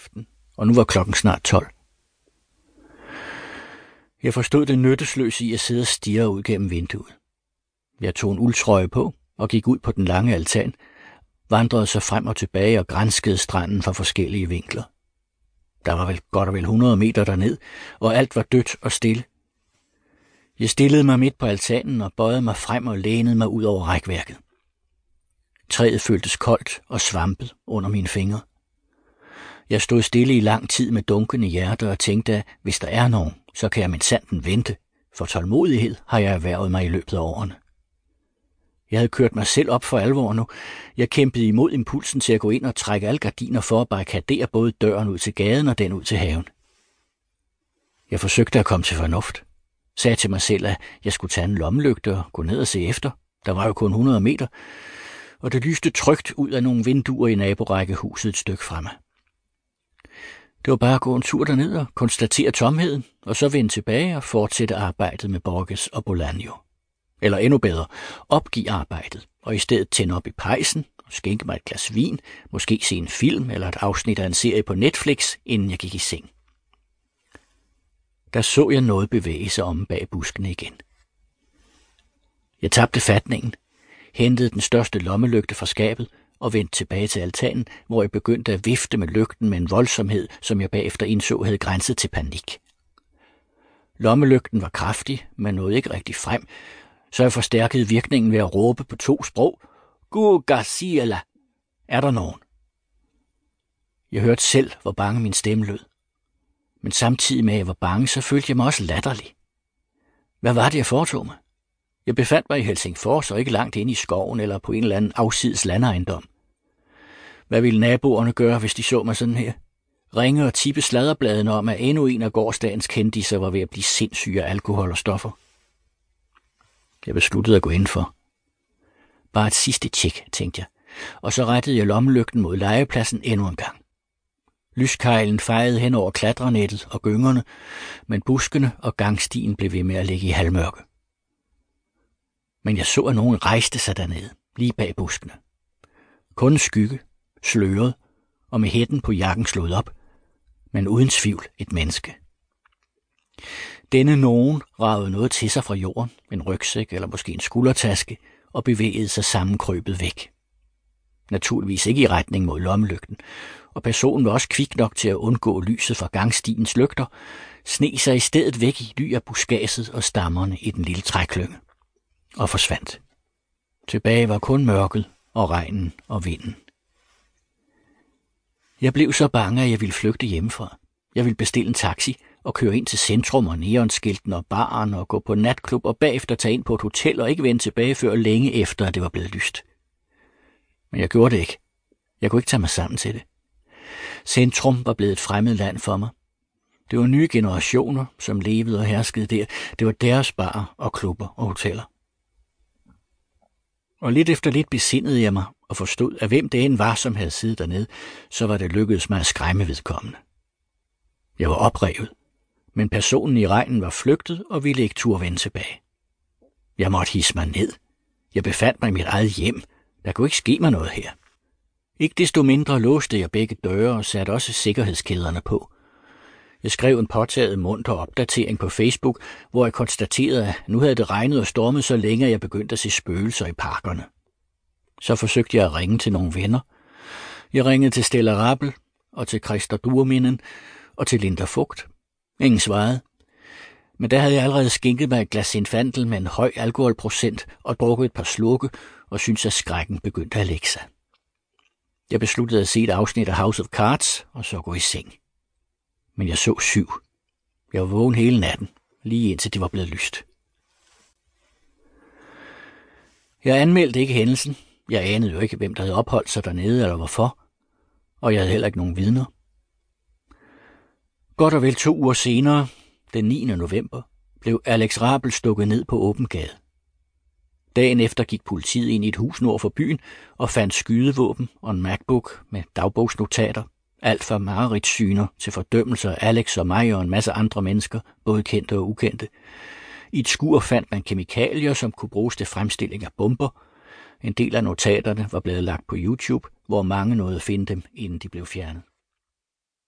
aften, og nu var klokken snart 12. Jeg forstod det nyttesløse i at sidde og stirre ud gennem vinduet. Jeg tog en uldtrøje på og gik ud på den lange altan, vandrede så frem og tilbage og grænskede stranden fra forskellige vinkler. Der var vel godt og vel 100 meter derned, og alt var dødt og stille. Jeg stillede mig midt på altanen og bøjede mig frem og lænede mig ud over rækværket. Træet føltes koldt og svampet under mine fingre. Jeg stod stille i lang tid med dunkende hjerte og tænkte, at hvis der er nogen, så kan jeg min sanden vente, for tålmodighed har jeg erhvervet mig i løbet af årene. Jeg havde kørt mig selv op for alvor nu. Jeg kæmpede imod impulsen til at gå ind og trække alle gardiner for at barrikadere både døren ud til gaden og den ud til haven. Jeg forsøgte at komme til fornuft. Sagde til mig selv, at jeg skulle tage en lommelygte og gå ned og se efter. Der var jo kun 100 meter, og det lyste trygt ud af nogle vinduer i naborækkehuset et stykke fremme. Det var bare at gå en tur derned og konstatere tomheden, og så vende tilbage og fortsætte arbejdet med Borges og Bolaño. Eller endnu bedre, opgive arbejdet, og i stedet tænde op i pejsen og skænke mig et glas vin, måske se en film eller et afsnit af en serie på Netflix, inden jeg gik i seng. Der så jeg noget bevæge sig om bag buskene igen. Jeg tabte fatningen, hentede den største lommelygte fra skabet og vendte tilbage til altanen, hvor jeg begyndte at vifte med lygten med en voldsomhed, som jeg bagefter indså havde grænset til panik. Lommelygten var kraftig, men nåede ikke rigtig frem, så jeg forstærkede virkningen ved at råbe på to sprog. Gud Garciela! Er der nogen? Jeg hørte selv, hvor bange min stemme lød. Men samtidig med, at jeg var bange, så følte jeg mig også latterlig. Hvad var det, jeg foretog mig? Jeg befandt mig i Helsingfors og ikke langt inde i skoven eller på en eller anden afsides landejendom. Hvad ville naboerne gøre, hvis de så mig sådan her? Ringe og tippe sladderbladene om, at endnu en af gårdsdagens kendiser var ved at blive sindssyg af alkohol og stoffer. Jeg besluttede at gå ind for. Bare et sidste tjek, tænkte jeg, og så rettede jeg lommelygten mod legepladsen endnu en gang. Lyskejlen fejede hen over klatrenettet og gyngerne, men buskene og gangstien blev ved med at ligge i halvmørke. Men jeg så, at nogen rejste sig dernede, lige bag buskene. Kun skygge, sløret og med hætten på jakken slået op, men uden tvivl et menneske. Denne nogen ragede noget til sig fra jorden, en rygsæk eller måske en skuldertaske, og bevægede sig sammenkrøbet væk. Naturligvis ikke i retning mod lommelygten, og personen var også kvik nok til at undgå lyset fra gangstiens lygter, sne sig i stedet væk i ly af buskaget og stammerne i den lille træklynge, og forsvandt. Tilbage var kun mørket og regnen og vinden. Jeg blev så bange, at jeg ville flygte hjemmefra. Jeg ville bestille en taxi og køre ind til centrum og neonskilten og baren og gå på natklub og bagefter tage ind på et hotel og ikke vende tilbage før længe efter, at det var blevet lyst. Men jeg gjorde det ikke. Jeg kunne ikke tage mig sammen til det. Centrum var blevet et fremmed land for mig. Det var nye generationer, som levede og herskede der. Det var deres barer og klubber og hoteller. Og lidt efter lidt besindede jeg mig og forstod, at hvem det end var, som havde siddet dernede, så var det lykkedes mig at skræmme vedkommende. Jeg var oprevet, men personen i regnen var flygtet og ville ikke turde vende tilbage. Jeg måtte hisse mig ned. Jeg befandt mig i mit eget hjem. Der kunne ikke ske mig noget her. Ikke desto mindre låste jeg begge døre og satte også sikkerhedskæderne på. Jeg skrev en påtaget munter opdatering på Facebook, hvor jeg konstaterede, at nu havde det regnet og stormet så længe, at jeg begyndte at se spøgelser i parkerne. Så forsøgte jeg at ringe til nogle venner. Jeg ringede til Stella Rappel og til Christa Durminen og til Linda Fugt. Ingen svarede. Men der havde jeg allerede skænket mig et glas infantel med en høj alkoholprocent og drukket et par slukke og syntes, at skrækken begyndte at lægge sig. Jeg besluttede at se et afsnit af House of Cards og så gå i seng. Men jeg så syv. Jeg var vågen hele natten, lige indtil det var blevet lyst. Jeg anmeldte ikke hændelsen. Jeg anede jo ikke, hvem der havde opholdt sig dernede eller hvorfor. Og jeg havde heller ikke nogen vidner. Godt og vel to uger senere, den 9. november, blev Alex Rabel stukket ned på åben gade. Dagen efter gik politiet ind i et hus nord for byen og fandt skydevåben og en MacBook med dagbogsnotater. Alt fra Marits syner til fordømmelser af Alex og mig og en masse andre mennesker, både kendte og ukendte. I et skur fandt man kemikalier, som kunne bruges til fremstilling af bomber. En del af notaterne var blevet lagt på YouTube, hvor mange nåede at finde dem, inden de blev fjernet.